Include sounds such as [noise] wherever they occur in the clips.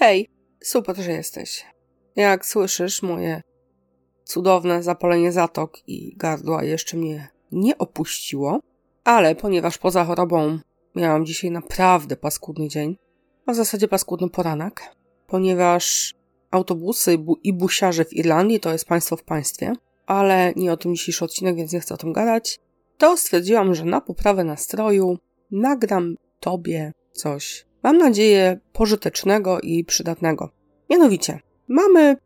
Hej, super, że jesteś. Jak słyszysz, moje cudowne zapalenie zatok i gardła jeszcze mnie nie opuściło, ale ponieważ poza chorobą miałam dzisiaj naprawdę paskudny dzień, a w zasadzie paskudny poranek, ponieważ autobusy i busiarze w Irlandii to jest państwo w państwie, ale nie o tym dzisiejszy odcinek, więc nie chcę o tym gadać, to stwierdziłam, że na poprawę nastroju nagram Tobie coś, mam nadzieję, pożytecznego i przydatnego. Mianowicie, mamy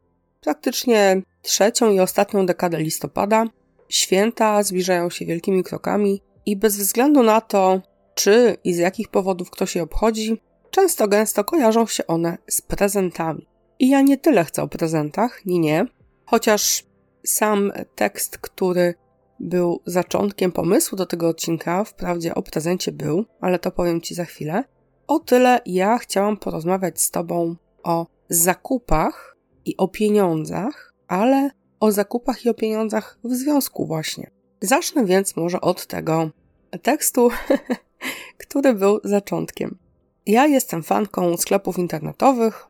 praktycznie trzecią i ostatnią dekadę listopada. Święta zbliżają się wielkimi krokami i bez względu na to, czy i z jakich powodów ktoś je obchodzi, często gęsto kojarzą się one z prezentami. I ja nie tyle chcę o prezentach, nie, nie, chociaż sam tekst, który był zaczątkiem pomysłu do tego odcinka, wprawdzie o prezencie był, ale to powiem Ci za chwilę. O tyle ja chciałam porozmawiać z Tobą o zakupach i o pieniądzach, ale o zakupach i o pieniądzach w związku właśnie. Zacznę więc może od tego tekstu, [laughs] który był zaczątkiem. Ja jestem fanką sklepów internetowych,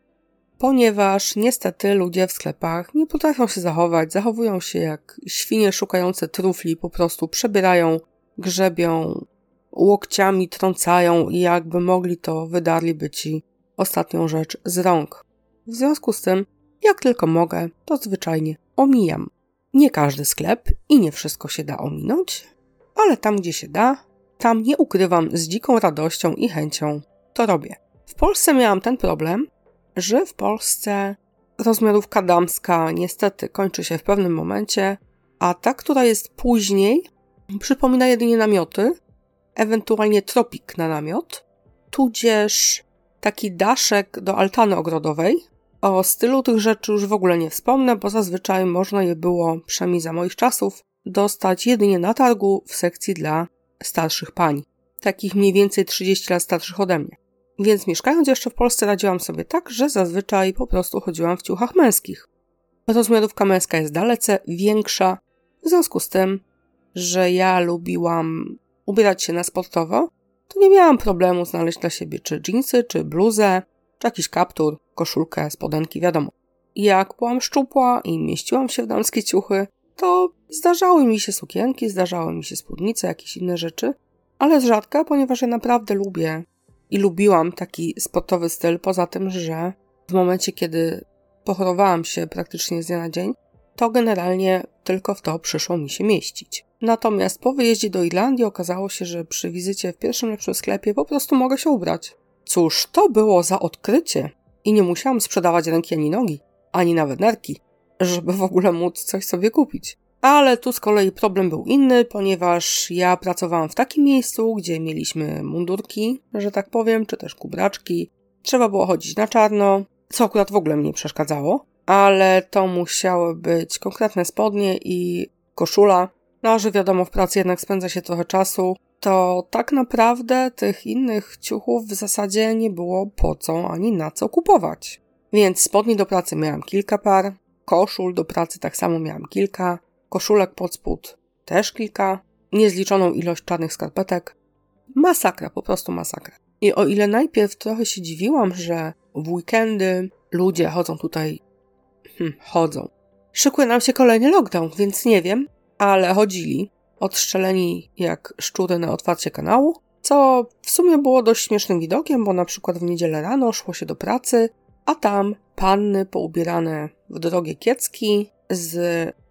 ponieważ niestety ludzie w sklepach nie potrafią się zachować, zachowują się jak świnie szukające trufli, po prostu przebierają, grzebią, łokciami trącają i jakby mogli to wydarliby ci ostatnią rzecz z rąk. W związku z tym, jak tylko mogę, to zwyczajnie omijam. Nie każdy sklep i nie wszystko się da ominąć, ale tam gdzie się da, tam nie ukrywam z dziką radością i chęcią to robię. W Polsce miałam ten problem, że w Polsce rozmiarówka damska niestety kończy się w pewnym momencie, a ta, która jest później, przypomina jedynie namioty, ewentualnie tropik na namiot, tudzież taki daszek do altany ogrodowej. O stylu tych rzeczy już w ogóle nie wspomnę, bo zazwyczaj można je było, przynajmniej za moich czasów, dostać jedynie na targu w sekcji dla starszych pań. Takich mniej więcej 30 lat starszych ode mnie. Więc mieszkając jeszcze w Polsce radziłam sobie tak, że zazwyczaj po prostu chodziłam w ciuchach męskich. Rozmiarówka męska jest dalece większa, w związku z tym, że ja lubiłam ubierać się na sportowo, to nie miałam problemu znaleźć dla siebie czy dżinsy, czy bluzę, czy jakiś kaptur, koszulkę, spodenki, wiadomo. Jak byłam szczupła i mieściłam się w damskie ciuchy, to zdarzały mi się sukienki, zdarzały mi się spódnice, jakieś inne rzeczy, ale z rzadka, ponieważ ja naprawdę lubię i lubiłam taki sportowy styl, poza tym, że w momencie, kiedy pochorowałam się praktycznie z dnia na dzień, to generalnie tylko w to przyszło mi się mieścić. Natomiast po wyjeździe do Irlandii okazało się, że przy wizycie w pierwszym lepszym sklepie po prostu mogę się ubrać. Cóż, to było za odkrycie i nie musiałam sprzedawać ręki ani nogi, ani nawet nerki, żeby w ogóle móc coś sobie kupić. Ale tu z kolei problem był inny, ponieważ ja pracowałam w takim miejscu, gdzie mieliśmy mundurki, że tak powiem, czy też kubraczki. Trzeba było chodzić na czarno, co akurat w ogóle mnie przeszkadzało, ale to musiały być konkretne spodnie i koszula. No, a że wiadomo, w pracy jednak spędza się trochę czasu, to tak naprawdę tych innych ciuchów w zasadzie nie było po co ani na co kupować. Więc spodni do pracy miałam kilka par, koszul do pracy tak samo miałam kilka, koszulek pod spód też kilka, niezliczoną ilość czarnych skarpetek. Masakra, po prostu masakra. I o ile najpierw trochę się dziwiłam, że w weekendy ludzie chodzą tutaj, hm, chodzą. Szykuje nam się kolejny lockdown, więc nie wiem, ale chodzili, odstrzeleni jak szczury na otwarcie kanału, co w sumie było dość śmiesznym widokiem, bo na przykład w niedzielę rano szło się do pracy, a tam panny poubierane w drogie kiecki z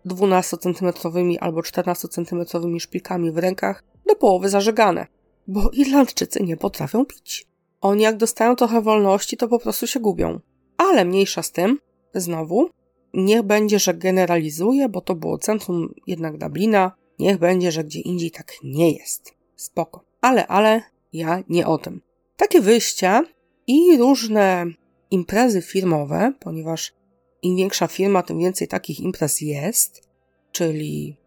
12-centymetrowymi albo 14-centymetrowymi szpilkami w rękach do połowy zażegane, bo Irlandczycy nie potrafią pić. Oni jak dostają trochę wolności, to po prostu się gubią. Ale mniejsza z tym, znowu, niech będzie, że generalizuje, bo to było centrum jednak Dublina, niech będzie, że gdzie indziej tak nie jest. Spoko. Ale, ale, ja nie o tym. Takie wyjścia i różne imprezy firmowe, ponieważ im większa firma, tym więcej takich imprez jest, czyli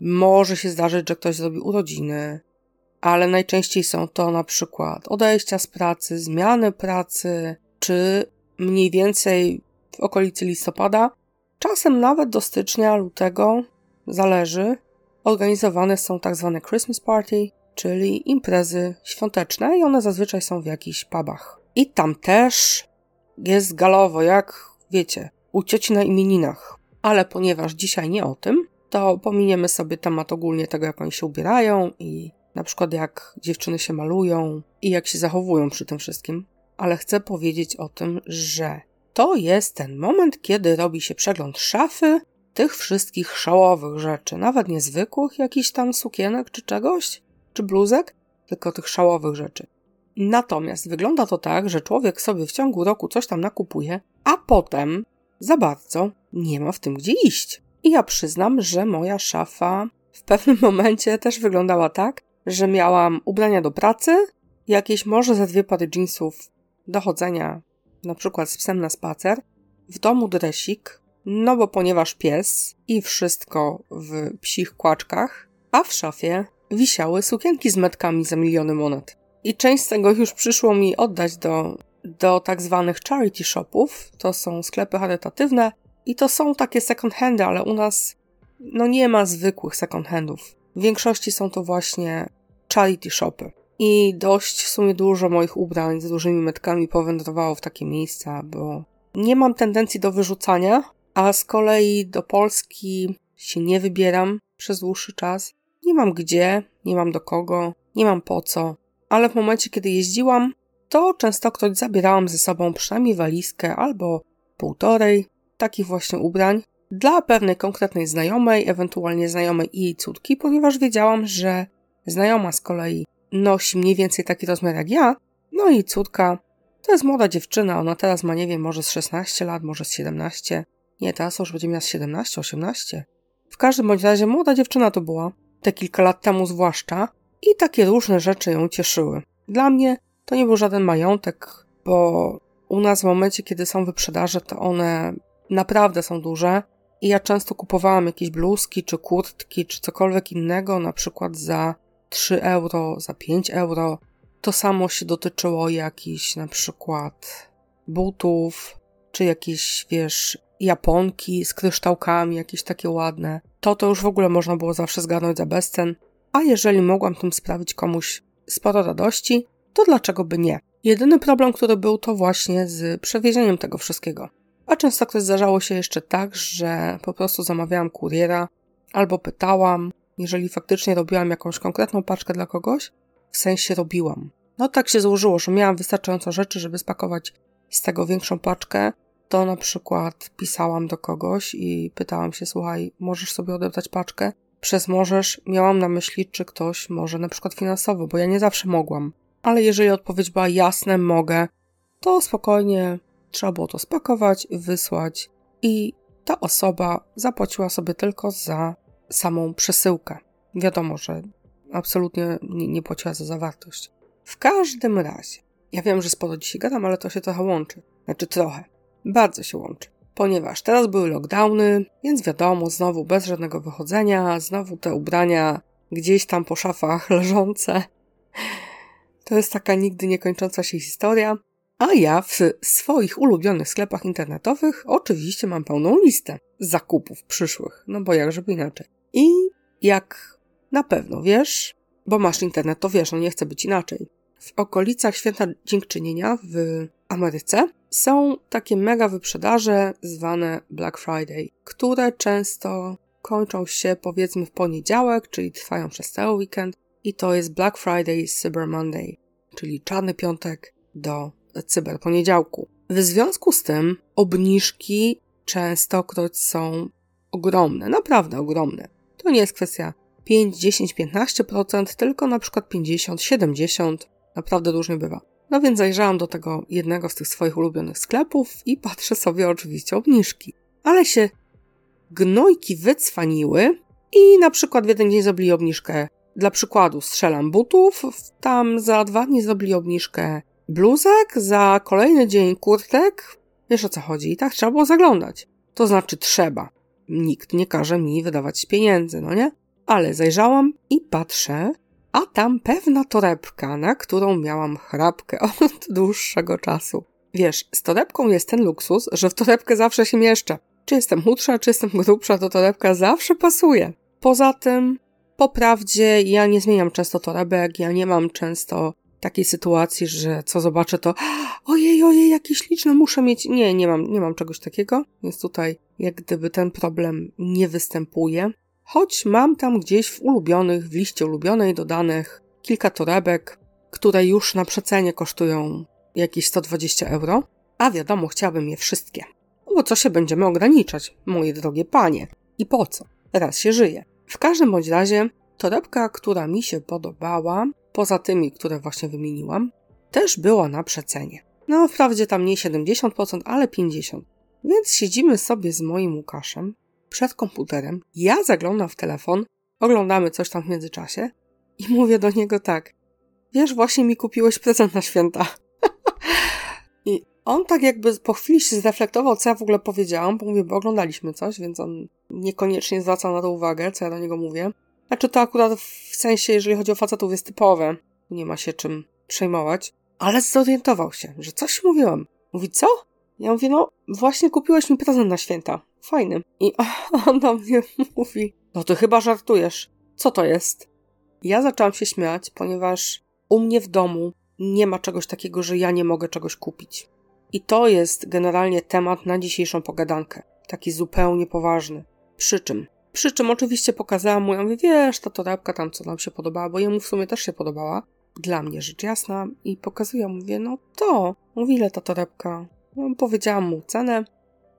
może się zdarzyć, że ktoś zrobi urodziny, ale najczęściej są to na przykład odejścia z pracy, zmiany pracy, czy mniej więcej w okolicy listopada, czasem nawet do stycznia, lutego, zależy, organizowane są tak zwane Christmas Party, czyli imprezy świąteczne i one zazwyczaj są w jakichś pubach. I tam też jest galowo, jak wiecie, u cioci na imieninach. Ale ponieważ dzisiaj nie o tym, to pominiemy sobie temat ogólnie tego, jak oni się ubierają i na przykład jak dziewczyny się malują i jak się zachowują przy tym wszystkim. Ale chcę powiedzieć o tym, że to jest ten moment, kiedy robi się przegląd szafy tych wszystkich szałowych rzeczy, nawet niezwykłych jakichś tam sukienek czy czegoś, czy bluzek, tylko tych szałowych rzeczy. Natomiast wygląda to tak, że człowiek sobie w ciągu roku coś tam nakupuje, a potem za bardzo nie ma w tym gdzie iść. I ja przyznam, że moja szafa w pewnym [laughs] momencie też wyglądała tak, że miałam ubrania do pracy, jakieś może ze dwie pary jeansów do chodzenia, na przykład z psem na spacer, w domu dresik, no bo ponieważ pies i wszystko w psich kłaczkach, a w szafie wisiały sukienki z metkami za miliony monet. I część z tego już przyszło mi oddać do, do tak zwanych charity shopów. To są sklepy charytatywne i to są takie second handy, ale u nas no nie ma zwykłych second handów. W większości są to właśnie charity shopy. I dość w sumie dużo moich ubrań z dużymi metkami powędrowało w takie miejsca, bo nie mam tendencji do wyrzucania, a z kolei do Polski się nie wybieram przez dłuższy czas. Nie mam gdzie, nie mam do kogo, nie mam po co, ale w momencie, kiedy jeździłam, to często ktoś zabierałam ze sobą przynajmniej walizkę albo półtorej takich właśnie ubrań dla pewnej konkretnej znajomej, ewentualnie znajomej i jej córki, ponieważ wiedziałam, że znajoma z kolei nosi mniej więcej taki rozmiar jak ja, no i córka to jest młoda dziewczyna, ona teraz ma, nie wiem, może z 16 lat, może z 17. Nie, teraz już będzie miała z 17, 18. W każdym bądź razie młoda dziewczyna to była, te kilka lat temu zwłaszcza, i takie różne rzeczy ją cieszyły. Dla mnie to nie był żaden majątek, bo u nas w momencie, kiedy są wyprzedaże, to one naprawdę są duże. I ja często kupowałam jakieś bluzki, czy kurtki, czy cokolwiek innego, na przykład za 3 euro, za 5 euro. To samo się dotyczyło jakichś na przykład butów, czy jakieś, wiesz, japonki z kryształkami, jakieś takie ładne. To to już w ogóle można było zawsze zgarnąć za bezcen. A jeżeli mogłam tym sprawić komuś sporo radości, to dlaczego by nie? Jedyny problem, który był, to właśnie z przewiezieniem tego wszystkiego. A często ktoś zdarzało się jeszcze tak, że po prostu zamawiałam kuriera albo pytałam, jeżeli faktycznie robiłam jakąś konkretną paczkę dla kogoś, w sensie robiłam. No tak się złożyło, że miałam wystarczająco rzeczy, żeby spakować z tego większą paczkę, to na przykład pisałam do kogoś i pytałam się, słuchaj, możesz sobie odebrać paczkę? Przez możesz miałam na myśli, czy ktoś może na przykład finansowo, bo ja nie zawsze mogłam. Ale jeżeli odpowiedź była jasne, mogę, to spokojnie trzeba było to spakować, wysłać i ta osoba zapłaciła sobie tylko za samą przesyłkę. Wiadomo, że absolutnie nie, nie płaciła za zawartość. W każdym razie, ja wiem, że sporo dzisiaj gadam, ale to się trochę łączy. Znaczy trochę. Bardzo się łączy ponieważ teraz były lockdowny, więc wiadomo, znowu bez żadnego wychodzenia, znowu te ubrania gdzieś tam po szafach [laughs] leżące. To jest taka nigdy niekończąca się historia. A ja w swoich ulubionych sklepach internetowych oczywiście mam pełną listę zakupów przyszłych, no bo jak żeby inaczej. Jak na pewno wiesz, bo masz internet, to wiesz, no nie chcę być inaczej. W okolicach Święta Dziękczynienia w Ameryce są takie mega wyprzedaże zwane Black Friday, które często kończą się powiedzmy w poniedziałek, czyli trwają przez cały weekend i to jest Black Friday Cyber Monday, czyli czarny piątek do cyberponiedziałku. W związku z tym obniżki częstokroć są ogromne, naprawdę ogromne. To nie jest kwestia 5, 10, 15%, tylko na przykład 50, 70, naprawdę różnie bywa. No więc zajrzałam do tego jednego z tych swoich ulubionych sklepów i patrzę sobie oczywiście obniżki. Ale się gnojki wycwaniły i na przykład w jeden dzień zrobili obniżkę. Dla przykładu strzelam butów, tam za dwa dni zrobili obniżkę bluzek, za kolejny dzień kurtek. Wiesz o co chodzi? I tak trzeba było zaglądać. To znaczy trzeba. Nikt nie każe mi wydawać pieniędzy, no nie? Ale zajrzałam i patrzę, a tam pewna torebka, na którą miałam chrapkę [laughs] od dłuższego czasu. Wiesz, z torebką jest ten luksus, że w torebkę zawsze się mieszczę. Czy jestem chudsza, czy jestem grubsza, to torebka zawsze pasuje. Poza tym, po prawdzie, ja nie zmieniam często torebek, ja nie mam często takiej sytuacji, że co zobaczę, to [gasps] ojej, ojej, jakie śliczne, muszę mieć. Nie, nie mam, nie mam czegoś takiego, więc tutaj jak gdyby ten problem nie występuje. Choć mam tam gdzieś w ulubionych, w liście ulubionej dodanych kilka torebek, które już na przecenie kosztują jakieś 120 euro, a wiadomo, chciałabym je wszystkie. No bo co się będziemy ograniczać, moje drogie panie? I po co? Raz się żyje. W każdym bądź razie, torebka, która mi się podobała, poza tymi, które właśnie wymieniłam, też była na przecenie. No, wprawdzie tam nie 70%, ale 50%. Więc siedzimy sobie z moim Łukaszem przed komputerem. Ja zaglądam w telefon, oglądamy coś tam w międzyczasie i mówię do niego tak: Wiesz, właśnie mi kupiłeś prezent na święta. [laughs] I on tak jakby po chwili się zreflektował, co ja w ogóle powiedziałam, bo mówię, bo oglądaliśmy coś, więc on niekoniecznie zwraca na to uwagę, co ja do niego mówię. Znaczy to akurat w sensie, jeżeli chodzi o facetów, jest typowe. Nie ma się czym przejmować. Ale zorientował się, że coś mówiłam. Mówi, co? Ja mówię, no właśnie kupiłeś mi prezent na święta. Fajny. I [laughs] on do mnie mówi, no ty chyba żartujesz. Co to jest? Ja zaczęłam się śmiać, ponieważ u mnie w domu nie ma czegoś takiego, że ja nie mogę czegoś kupić. I to jest generalnie temat na dzisiejszą pogadankę. Taki zupełnie poważny. Przy czym? Przy czym oczywiście pokazałam mu, ja mówię, wiesz, ta torebka tam, co nam się podobała, bo jemu w sumie też się podobała. Dla mnie rzecz jasna. I pokazuję, mówię, no to. Mówi, ile ta torebka? No, powiedziałam mu cenę,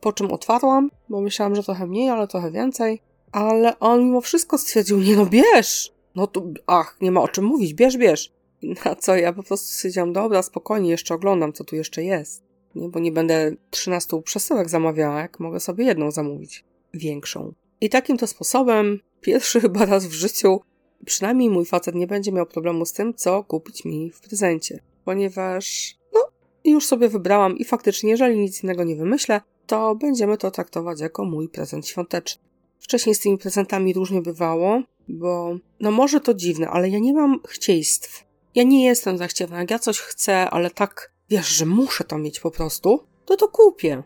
po czym otwarłam, bo myślałam, że trochę mniej, ale trochę więcej. Ale on mimo wszystko stwierdził, nie no, bierz! No tu, ach, nie ma o czym mówić, bierz, bierz. Na co ja po prostu stwierdziłam, dobra, spokojnie, jeszcze oglądam, co tu jeszcze jest. Nie, bo nie będę 13 przesyłek zamawiała, jak mogę sobie jedną zamówić. Większą. I takim to sposobem, pierwszy [laughs] chyba raz w życiu, przynajmniej mój facet nie będzie miał problemu z tym, co kupić mi w prezencie. Ponieważ, no, już sobie wybrałam i faktycznie, jeżeli nic innego nie wymyślę, to będziemy to traktować jako mój prezent świąteczny. Wcześniej z tymi prezentami różnie bywało, bo, no może to dziwne, ale ja nie mam chcieństw. Ja nie jestem zachciewna. Jak ja coś chcę, ale tak, wiesz, że muszę to mieć po prostu, to to kupię.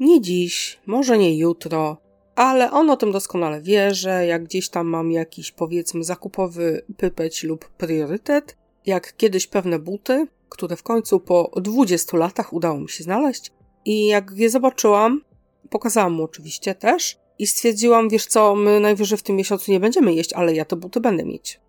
Nie dziś, może nie jutro, ale on o tym doskonale wie, że jak gdzieś tam mam jakiś powiedzmy zakupowy pypeć lub priorytet, jak kiedyś pewne buty, które w końcu po 20 latach udało mi się znaleźć i jak je zobaczyłam, pokazałam mu oczywiście też i stwierdziłam, wiesz co, my najwyżej w tym miesiącu nie będziemy jeść, ale ja te buty będę mieć.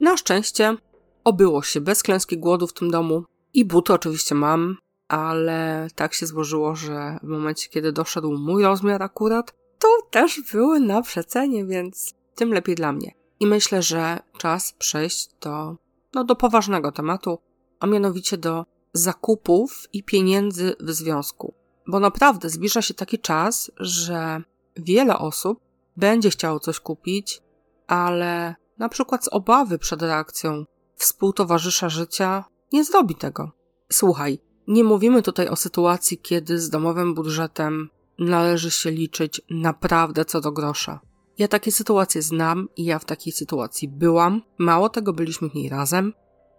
Na szczęście obyło się bez klęski głodu w tym domu i buty oczywiście mam, ale tak się złożyło, że w momencie, kiedy doszedł mój rozmiar akurat, to też były na przecenie, więc tym lepiej dla mnie. I myślę, że czas przejść do, no, do poważnego tematu, a mianowicie do zakupów i pieniędzy w związku. Bo naprawdę zbliża się taki czas, że wiele osób będzie chciało coś kupić, ale na przykład z obawy przed reakcją współtowarzysza życia nie zrobi tego. Słuchaj, nie mówimy tutaj o sytuacji, kiedy z domowym budżetem należy się liczyć naprawdę co do grosza. Ja takie sytuacje znam i ja w takiej sytuacji byłam. Mało tego, byliśmy w niej razem,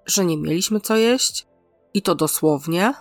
że nie mieliśmy co jeść i to dosłownie.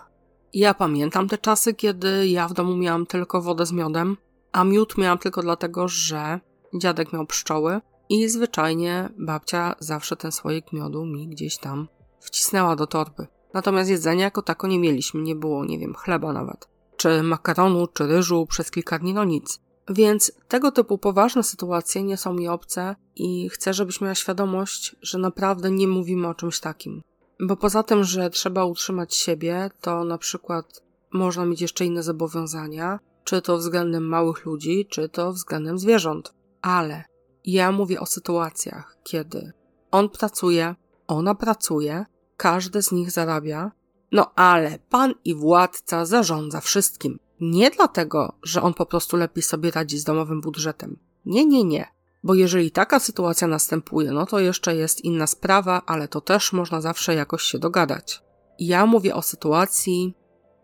Ja pamiętam te czasy, kiedy ja w domu miałam tylko wodę z miodem, a miód miałam tylko dlatego, że dziadek miał pszczoły i zwyczajnie babcia zawsze ten słoik miodu mi gdzieś tam wcisnęła do torby. Natomiast jedzenia jako tako nie mieliśmy, nie było, nie wiem, chleba nawet czy makaronu, czy ryżu przez kilka dni, no nic. Więc tego typu poważne sytuacje nie są mi obce i chcę, żebyś miała świadomość, że naprawdę nie mówimy o czymś takim. Bo poza tym, że trzeba utrzymać siebie, to na przykład można mieć jeszcze inne zobowiązania, czy to względem małych ludzi, czy to względem zwierząt. Ale ja mówię o sytuacjach, kiedy on pracuje, ona pracuje, każdy z nich zarabia, no ale pan i władca zarządza wszystkim. Nie dlatego, że on po prostu lepiej sobie radzi z domowym budżetem. Nie, nie, nie. Bo jeżeli taka sytuacja następuje, no to jeszcze jest inna sprawa, ale to też można zawsze jakoś się dogadać. Ja mówię o sytuacji,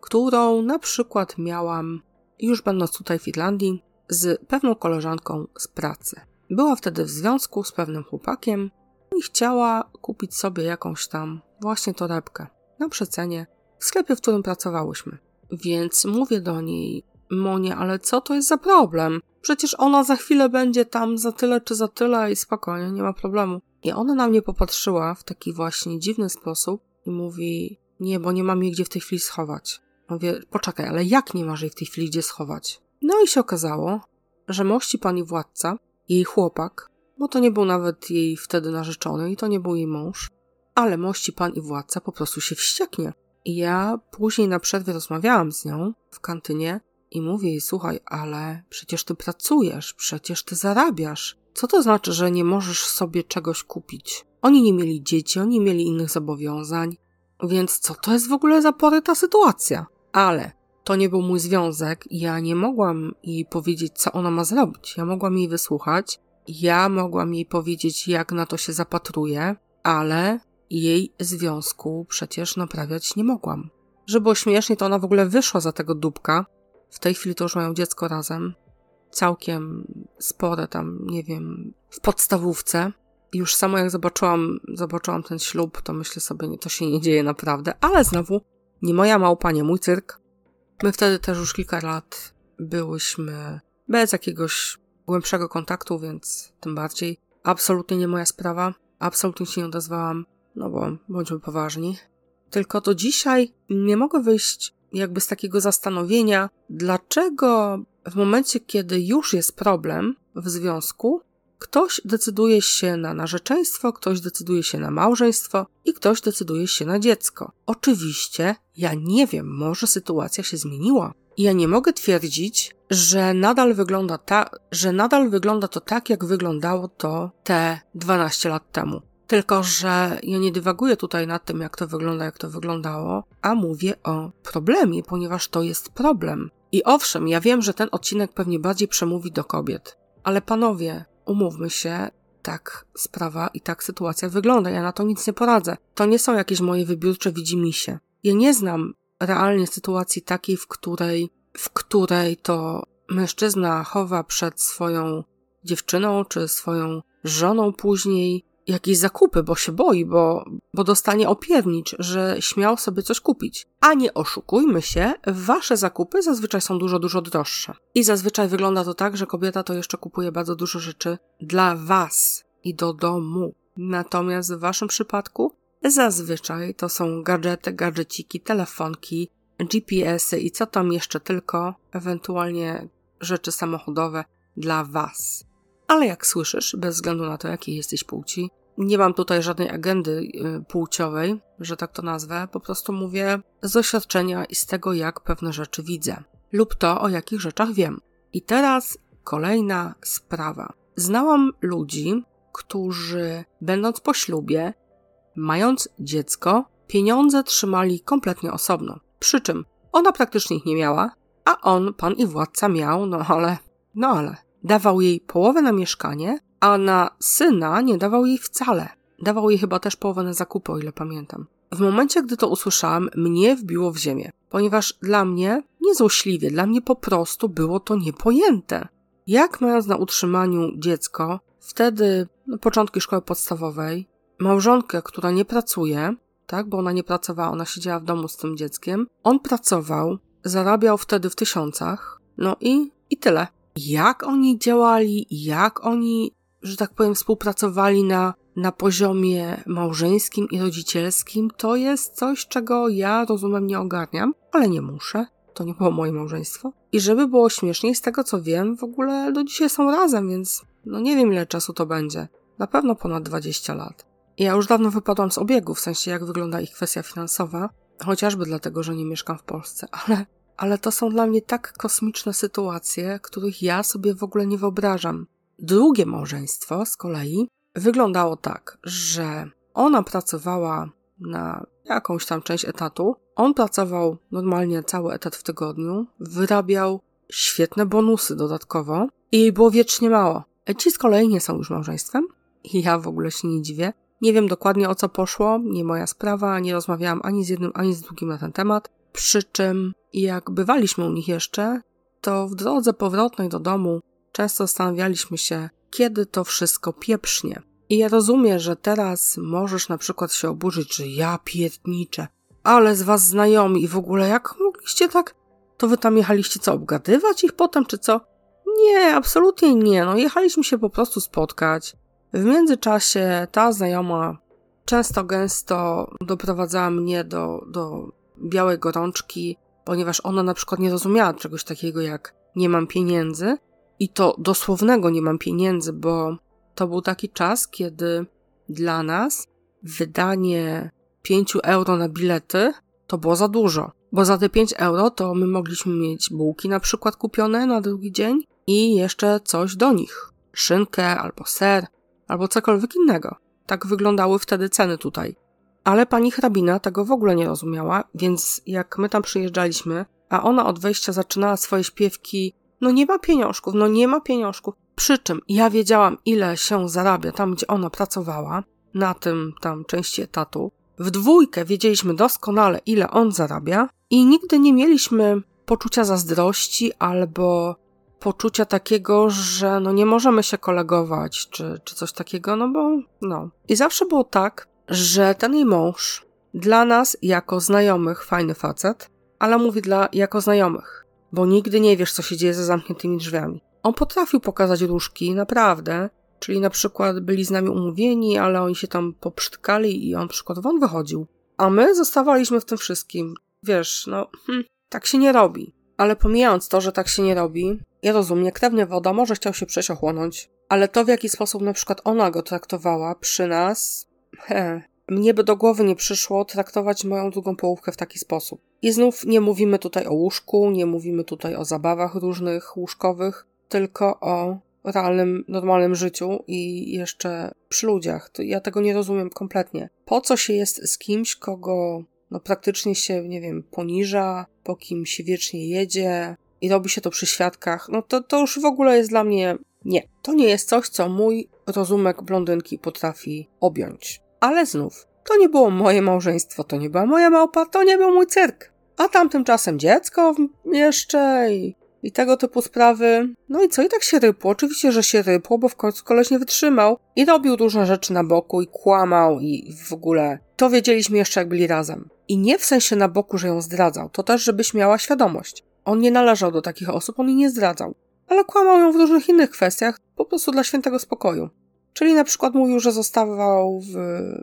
którą na przykład miałam, już będąc tutaj w Irlandii, z pewną koleżanką z pracy. Była wtedy w związku z pewnym chłopakiem i chciała kupić sobie jakąś tam właśnie torebkę na przecenie w sklepie, w którym pracowałyśmy. Więc mówię do niej, Monie, ale co to jest za problem? Przecież ona za chwilę będzie tam za tyle czy za tyle i spokojnie, nie ma problemu. I ona na mnie popatrzyła w taki właśnie dziwny sposób i mówi: Nie, bo nie mam jej gdzie w tej chwili schować. Mówię: Poczekaj, ale jak nie masz jej w tej chwili gdzie schować? No i się okazało, że mości pani władca, jej chłopak, bo to nie był nawet jej wtedy narzeczony i to nie był jej mąż, ale mości pan i władca po prostu się wścieknie. Ja później na przerwie rozmawiałam z nią w kantynie i mówię jej, słuchaj, ale przecież ty pracujesz, przecież ty zarabiasz. Co to znaczy, że nie możesz sobie czegoś kupić? Oni nie mieli dzieci, oni nie mieli innych zobowiązań, więc co to jest w ogóle za poryta sytuacja? Ale to nie był mój związek ja nie mogłam jej powiedzieć, co ona ma zrobić. Ja mogłam jej wysłuchać, ja mogłam jej powiedzieć, jak na to się zapatruje, ale jej związku przecież naprawiać nie mogłam. Żeby było śmiesznie, to ona w ogóle wyszła za tego dupka. W tej chwili to już mają dziecko razem. Całkiem spore tam, nie wiem, w podstawówce. Już samo jak zobaczyłam, zobaczyłam ten ślub, to myślę sobie, nie, to się nie dzieje naprawdę. Ale znowu, nie moja małpa, nie mój cyrk. My wtedy też już kilka lat byłyśmy bez jakiegoś głębszego kontaktu, więc tym bardziej. Absolutnie nie moja sprawa. Absolutnie się nie odezwałam, no bo bądźmy poważni. Tylko do dzisiaj nie mogę wyjść jakby z takiego zastanowienia, dlaczego w momencie, kiedy już jest problem w związku, ktoś decyduje się na narzeczeństwo, ktoś decyduje się na małżeństwo i ktoś decyduje się na dziecko. Oczywiście, ja nie wiem, może sytuacja się zmieniła. Ja nie mogę twierdzić, że nadal wygląda ta, że nadal wygląda to tak, jak wyglądało to te 12 lat temu. Tylko, że ja nie dywaguję tutaj nad tym, jak to wygląda, jak to wyglądało, a mówię o problemie, ponieważ to jest problem. I owszem, ja wiem, że ten odcinek pewnie bardziej przemówi do kobiet, ale panowie, umówmy się, tak sprawa i tak sytuacja wygląda. Ja na to nic nie poradzę. To nie są jakieś moje wybiórcze widzimisię. Ja nie znam realnie sytuacji takiej, w której, w której to mężczyzna chowa przed swoją dziewczyną czy swoją żoną później jakieś zakupy, bo się boi, bo, bo dostanie opiernicz, że śmiał sobie coś kupić. A nie oszukujmy się, wasze zakupy zazwyczaj są dużo, dużo droższe. I zazwyczaj wygląda to tak, że kobieta to jeszcze kupuje bardzo dużo rzeczy dla was i do domu. Natomiast w waszym przypadku zazwyczaj to są gadżety, gadżeciki, telefonki, GPS-y i co tam jeszcze tylko, ewentualnie rzeczy samochodowe dla was. Ale jak słyszysz, bez względu na to, jakiej jesteś płci, nie mam tutaj żadnej agendy y, płciowej, że tak to nazwę, po prostu mówię z doświadczenia i z tego, jak pewne rzeczy widzę, lub to, o jakich rzeczach wiem. I teraz kolejna sprawa. Znałam ludzi, którzy, będąc po ślubie, mając dziecko, pieniądze trzymali kompletnie osobno. Przy czym ona praktycznie ich nie miała, a on, pan i władca, miał, no ale, no ale dawał jej połowę na mieszkanie, a na syna nie dawał jej wcale. Dawał jej chyba też połowę na zakupy, o ile pamiętam. W momencie, gdy to usłyszałam, mnie wbiło w ziemię, ponieważ dla mnie, niezłośliwie, dla mnie po prostu było to niepojęte. Jak mając na utrzymaniu dziecko, wtedy na początki szkoły podstawowej, małżonkę, która nie pracuje, tak, bo ona nie pracowała, ona siedziała w domu z tym dzieckiem, on pracował, zarabiał wtedy w tysiącach, no i, i tyle jak oni działali, jak oni, że tak powiem, współpracowali na, na poziomie małżeńskim i rodzicielskim, to jest coś, czego ja rozumiem, nie ogarniam, ale nie muszę. To nie było moje małżeństwo. I żeby było śmieszniej, z tego co wiem, w ogóle do dzisiaj są razem, więc no nie wiem ile czasu to będzie. Na pewno ponad 20 lat. I ja już dawno wypadłam z obiegu, w sensie jak wygląda ich kwestia finansowa, chociażby dlatego, że nie mieszkam w Polsce, [laughs] ale ale to są dla mnie tak kosmiczne sytuacje, których ja sobie w ogóle nie wyobrażam. Drugie małżeństwo z kolei wyglądało tak, że ona pracowała na jakąś tam część etatu, on pracował normalnie cały etat w tygodniu, wyrabiał świetne bonusy dodatkowo i jej było wiecznie mało. Ci z kolei nie są już małżeństwem i ja w ogóle się nie dziwię. Nie wiem dokładnie o co poszło, nie moja sprawa, nie rozmawiałam ani z jednym, ani z drugim na ten temat. Przy czym, jak bywaliśmy u nich jeszcze, to w drodze powrotnej do domu często zastanawialiśmy się, kiedy to wszystko pieprznie. I ja rozumiem, że teraz możesz na przykład się oburzyć, że ja pierdniczę, ale z was znajomi i w ogóle jak mogliście tak? To wy tam jechaliście co, obgadywać ich potem, czy co? Nie, absolutnie nie. No, jechaliśmy się po prostu spotkać. W międzyczasie ta znajoma często gęsto doprowadzała mnie do, do białej gorączki, ponieważ ona na przykład nie rozumiała czegoś takiego jak nie mam pieniędzy i to dosłownego nie mam pieniędzy, bo to był taki czas, kiedy dla nas wydanie 5 euro na bilety to było za dużo. Bo za te 5 euro to my mogliśmy mieć bułki na przykład kupione na drugi dzień i jeszcze coś do nich. Szynkę albo ser, albo cokolwiek innego. Tak wyglądały wtedy ceny tutaj. Ale pani hrabina tego w ogóle nie rozumiała, więc jak my tam przyjeżdżaliśmy, a ona od wejścia zaczynała swoje śpiewki, no nie ma pieniążków, no nie ma pieniążków. Przy czym ja wiedziałam, ile się zarabia tam, gdzie ona pracowała, na tym tam części etatu. W dwójkę wiedzieliśmy doskonale, ile on zarabia, i nigdy nie mieliśmy poczucia zazdrości albo poczucia takiego, że no nie możemy się kolegować, czy, czy coś takiego, no bo no. I zawsze było tak, że ten jej mąż dla nas jako znajomych fajny facet, ale mówi dla jako znajomych, bo nigdy nie wiesz, co się dzieje za zamkniętymi drzwiami. On potrafił pokazać różki, naprawdę, czyli na przykład byli z nami umówieni, ale oni się tam poprzytkali i on przykładowo on wychodził. A my zostawaliśmy w tym wszystkim. Wiesz, no, hm, tak się nie robi. Ale pomijając to, że tak się nie robi, ja rozumiem, krewnie woda może chciał się przejść ochłonąć, ale to w jaki sposób na przykład ona go traktowała przy nas, he, mnie by do głowy nie przyszło traktować moją drugą połówkę w taki sposób. I znów nie mówimy tutaj o łóżku, nie mówimy tutaj o zabawach różnych łóżkowych, tylko o realnym, normalnym życiu i jeszcze przy ludziach. To ja tego nie rozumiem kompletnie. Po co się jest z kimś, kogo no praktycznie się, nie wiem, poniża, po kim się wiecznie jedzie i robi się to przy świadkach, no to, to już w ogóle jest dla mnie nie. To nie jest coś, co mój rozumek blondynki potrafi objąć. Ale znów, to nie było moje małżeństwo, to nie była moja małpa, to nie był mój cyrk. A tam tymczasem dziecko jeszcze i, i tego typu sprawy. No i co, i tak się rypło. Oczywiście, że się rypło, bo w końcu koleś nie wytrzymał i robił różne rzeczy na boku i kłamał i w ogóle. To wiedzieliśmy jeszcze, jak byli razem. I nie w sensie na boku, że ją zdradzał, to też, żebyś miała świadomość. On nie należał do takich osób, on jej nie zdradzał. Ale kłamał ją w różnych innych kwestiach, po prostu dla świętego spokoju. Czyli na przykład mówił, że zostawał w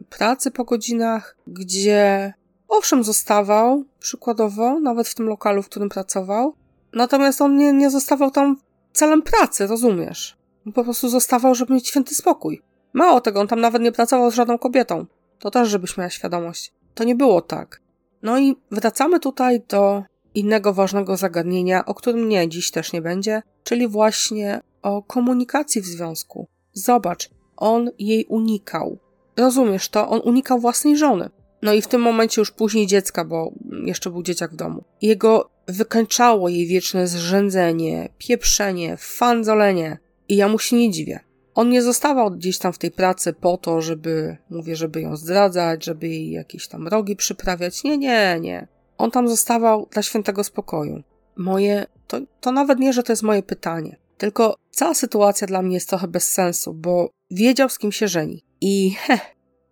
pracy po godzinach, gdzie owszem zostawał, przykładowo, nawet w tym lokalu, w którym pracował, natomiast on nie, nie zostawał tam celem pracy, rozumiesz? Po prostu zostawał, żeby mieć święty spokój. Mało tego, on tam nawet nie pracował z żadną kobietą. To też, żebyś miała świadomość. To nie było tak. No i wracamy tutaj do innego ważnego zagadnienia, o którym nie dziś też nie będzie, czyli właśnie o komunikacji w związku. Zobacz, on jej unikał. Rozumiesz to? On unikał własnej żony. No i w tym momencie już później dziecka, bo jeszcze był dzieciak w domu. Jego wykańczało jej wieczne zrzędzenie, pieprzenie, fandzolenie. I ja mu się nie dziwię. On nie zostawał gdzieś tam w tej pracy po to, żeby, mówię, żeby ją zdradzać, żeby jej jakieś tam rogi przyprawiać. Nie, nie, nie. On tam zostawał dla świętego spokoju. Moje, to, to nawet nie, że to jest moje pytanie. Tylko cała sytuacja dla mnie jest trochę bez sensu, bo wiedział, z kim się żeni. I heh,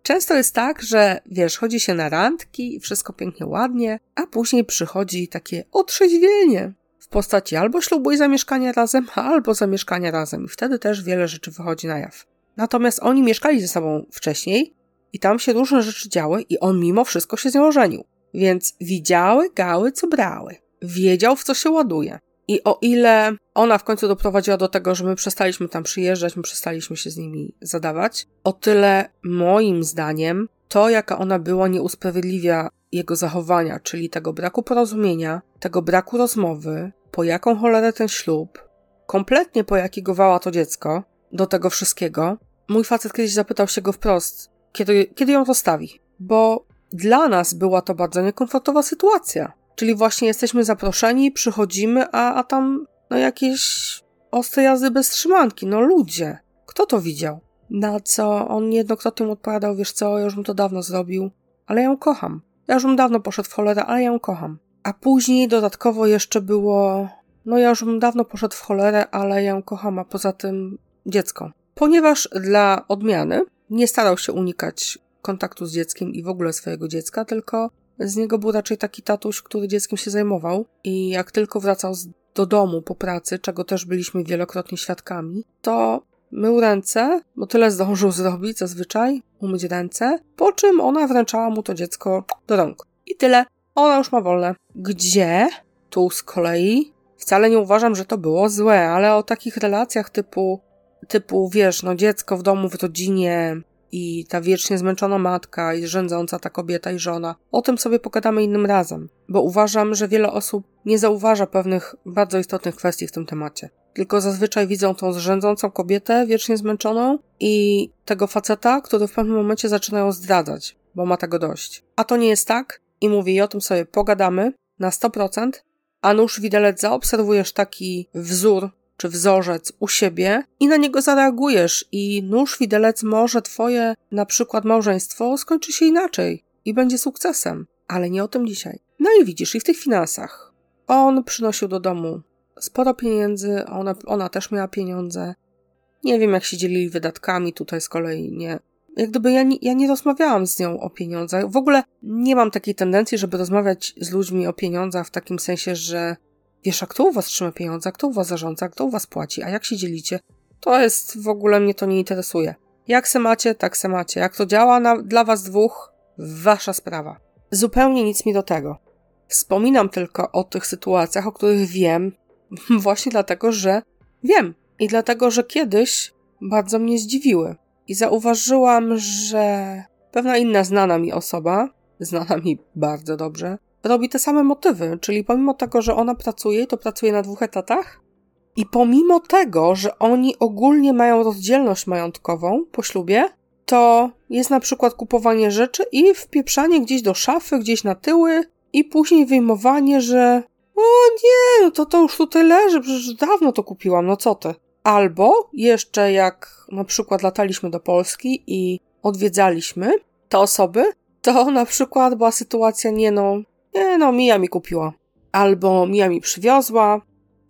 często jest tak, że wiesz, chodzi się na randki, wszystko pięknie, ładnie, a później przychodzi takie otrzeźwienie w postaci albo ślubu i zamieszkania razem, albo zamieszkania razem. I wtedy też wiele rzeczy wychodzi na jaw. Natomiast oni mieszkali ze sobą wcześniej i tam się różne rzeczy działy i on mimo wszystko się z nią ożenił. Więc widziały gały, co brały. Wiedział, w co się ładuje. I o ile ona w końcu doprowadziła do tego, że my przestaliśmy tam przyjeżdżać, my przestaliśmy się z nimi zadawać, o tyle moim zdaniem to, jaka ona była, nie usprawiedliwia jego zachowania, czyli tego braku porozumienia, tego braku rozmowy, po jaką cholerę ten ślub, kompletnie po jakiego wała to dziecko, do tego wszystkiego. Mój facet kiedyś zapytał się go wprost, kiedy, kiedy ją zostawi, bo dla nas była to bardzo niekomfortowa sytuacja. Czyli właśnie jesteśmy zaproszeni, przychodzimy, a, a tam no jakieś ostre jazdy bez trzymanki. No ludzie, kto to widział? Na co on niejednokrotnie mu odpowiadał, wiesz co, ja już bym to dawno zrobił, ale ja ją kocham. Ja już bym dawno poszedł w cholerę, ale ja ją kocham. A później dodatkowo jeszcze było, no ja już bym dawno poszedł w cholerę, ale ja ją kocham, a poza tym dziecko. Ponieważ dla odmiany nie starał się unikać kontaktu z dzieckiem i w ogóle swojego dziecka, tylko z niego był raczej taki tatuś, który dzieckiem się zajmował i jak tylko wracał do domu po pracy, czego też byliśmy wielokrotnie świadkami, to mył ręce, bo tyle zdążył [laughs] zrobić zazwyczaj, umyć ręce, po czym ona wręczała mu to dziecko do rąk. I tyle. Ona już ma wolne. Gdzie? Tu z kolei wcale nie uważam, że to było złe, ale o takich relacjach typu, typu wiesz, no dziecko w domu, w rodzinie, i ta wiecznie zmęczona matka i rządząca ta kobieta i żona. O tym sobie pogadamy innym razem, bo uważam, że wiele osób nie zauważa pewnych bardzo istotnych kwestii w tym temacie. Tylko zazwyczaj widzą tą zrzędzącą kobietę wiecznie zmęczoną i tego faceta, który w pewnym momencie zaczynają zdradzać, bo ma tego dość. A to nie jest tak i mówi, i o tym sobie pogadamy na 100%, a nóż widelec zaobserwujesz taki wzór czy wzorzec u siebie i na niego zareagujesz i nóż widelec może twoje na przykład małżeństwo skończy się inaczej i będzie sukcesem, ale nie o tym dzisiaj. No i widzisz, i w tych finansach. On przynosił do domu sporo pieniędzy, ona, ona też miała pieniądze. Nie wiem, jak się dzielili wydatkami, tutaj z kolei nie. Jak gdyby ja nie, ja nie rozmawiałam z nią o pieniądzach. W ogóle nie mam takiej tendencji, żeby rozmawiać z ludźmi o pieniądzach w takim sensie, że Wiesz, a kto u was trzyma pieniądze, kto u was zarządza, kto u was płaci, a jak się dzielicie? To jest, w ogóle mnie to nie interesuje. Jak se macie, tak se macie. Jak to działa na, dla was dwóch, wasza sprawa. Zupełnie nic mi do tego. Wspominam tylko o tych sytuacjach, o których wiem, [laughs] właśnie dlatego, że wiem. I dlatego, że kiedyś bardzo mnie zdziwiły. I zauważyłam, że pewna inna znana mi osoba, znana mi bardzo dobrze, robi te same motywy, czyli pomimo tego, że ona pracuje, to pracuje na dwóch etatach, i pomimo tego, że oni ogólnie mają rozdzielność majątkową po ślubie, to jest na przykład kupowanie rzeczy i wpieprzanie gdzieś do szafy, gdzieś na tyły i później wyjmowanie, że o nie, no to to już tutaj leży, przecież dawno to kupiłam, no co ty. Albo jeszcze jak na przykład lataliśmy do Polski i odwiedzaliśmy te osoby, to na przykład była sytuacja, nie no, nie no, Mija mi kupiła. Albo Mija mi przywiozła,